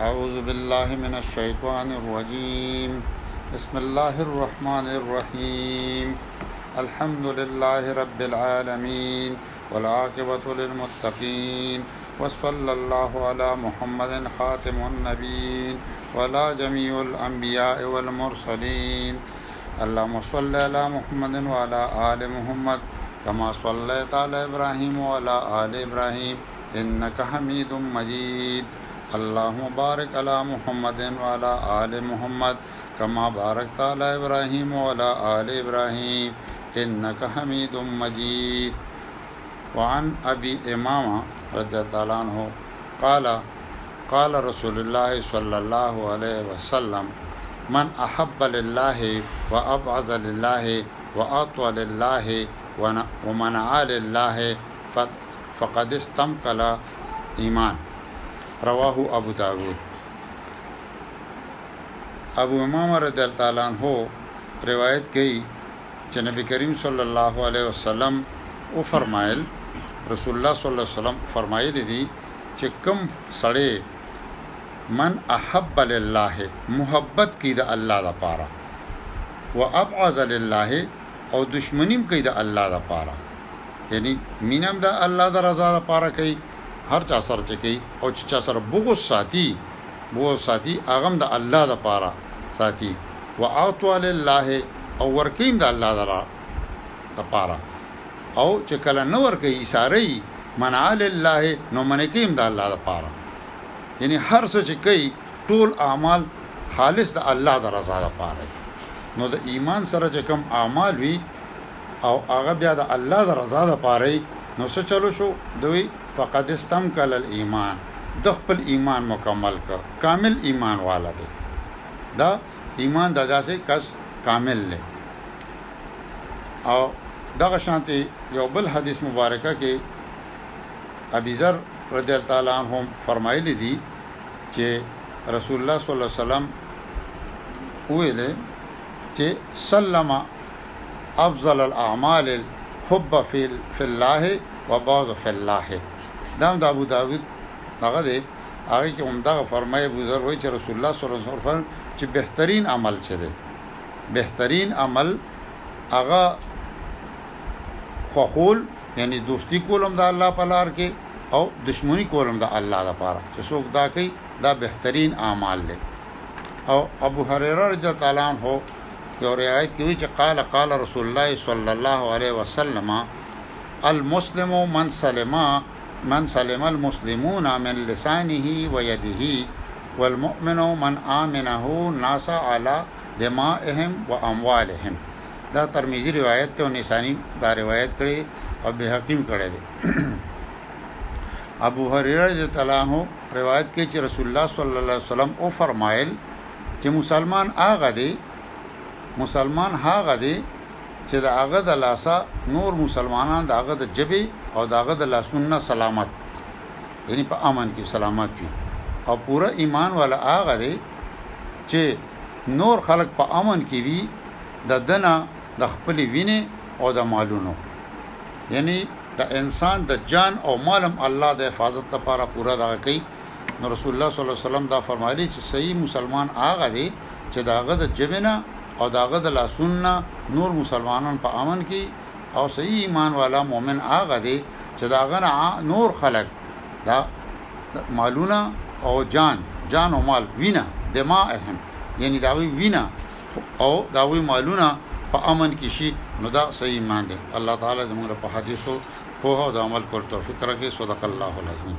أعوذ بالله من الشيطان الرجيم بسم الله الرحمن الرحيم الحمد لله رب العالمين والعاقبة للمتقين وصلى الله على محمد خاتم النبيين ولا جميع الأنبياء والمرسلين اللهم صل على محمد وعلى آل محمد كما صليت على إبراهيم وعلى آل إبراهيم إنك حميد مجيد اللهم بارك على محمد وعلى آل محمد كما باركت على إبراهيم وعلى آل إبراهيم إنك حميد مجيد وعن أبي إمامة رضي الله عنه قال قال رسول الله صلى الله عليه وسلم من أحب لله وأبعد لله وأطوى لله ومنع لله فقد استمکل ایمان رواه ابوداود ابو امامه رضی الله تعالی عنہ روایت کوي چې نبی کریم صلی الله علیه وسلم او فرمایل رسول الله صلی الله علیه وسلم فرمایلی دي چې کم سړی من احب لله محبت کی د الله لپاره وابعز لله او دشمنی هم کوي د الله لپاره یعنی مینه هم د الله د رضا لپاره کوي هر چا سره چې کوي او چې چا سره بغض ساتي بغض ساتي هغه هم د الله لپاره ساتي واعطوا لله او ورکوي هم د الله د لپاره او چې کله نه ورکوي ایساروي منع لله نو منع کوي هم د الله لپاره یعنی هر څه چې کوي ټول اعمال خالص د الله د رضا لپاره وي نو د ایمان سره چې کوم اعمال وي او هغه بیا د الله د رضا لپاره وي نو څه چلو شو دوی فقد استمکل الايمان د خپل ایمان مکمل ک کامل ایمان والا دی دا ایمان د داسې کس کامل دی او دغه شانتي یو بل حدیث مبارکه کې ابي ذر رضی الله تعالی عنہ فرمایلی دي چه رسول الله صلی الله علیه وسلم ویل چه سلم افضل الاعمال الحب فی الله و بعض فی الله دا هم د ابو داود دغه دی هغه کې هم دغه فرمای ابو ذر وای چې رسول الله صلی الله علیه وسلم چې بهترین عمل چه دی بهترین عمل هغه خوخول یعنی دوستی کولم د الله په لار کې او دشمنی کول هم د الله لپاره چې څوک دا کوي دا بهترین اعمال دی او ابو هريره رضی الله تعالی عنه یو روایت کې وی چې قال قال رسول الله صلی الله علیه وسلم المسلم من سلم من سلم المسلمون من لسانه ويده والمؤمن من آمنه الناس على دمائهم واموالهم دا ترمذی روایت ته نسانی دا روایت کړي او به حکیم کړي ابو هريره رضی الله عنه روایت کوي چې رسول الله صلی الله علیه وسلم او فرمایل چې مسلمان هغه دی مسلمان هغه دی چې د هغه د لاسه نور مسلمانان د هغه د جبه او د هغه د لاسونو سلامت یعنی په امن کې سلامت وي او پوره ایمان والا هغه دی چې نور خلک په امن کې وي د دنه د خپل وینې او د مالونو یعنی د انسان د جان او مال هم الله د حفاظت لپاره پوره دغه کوي نو رسول الله صلی الله علیه وسلم دا فرمایلی چې صحیح مسلمان هغه دی چې داغه د جبنه او داغه د لاسونه نور مسلمانان په امن کې او صحیح ایمان والا مؤمن هغه دی چې داغه نه نور خلق دا مالونه او جان جان او مال وینا دماءهم یعنی داوی وینا او د هغوی مالونه په امن کې شي نو دا صحیح ایمان دی الله تعالی دې موږ په حدیثو په او د عمل کول توفیق راکړي صدق الله العظیم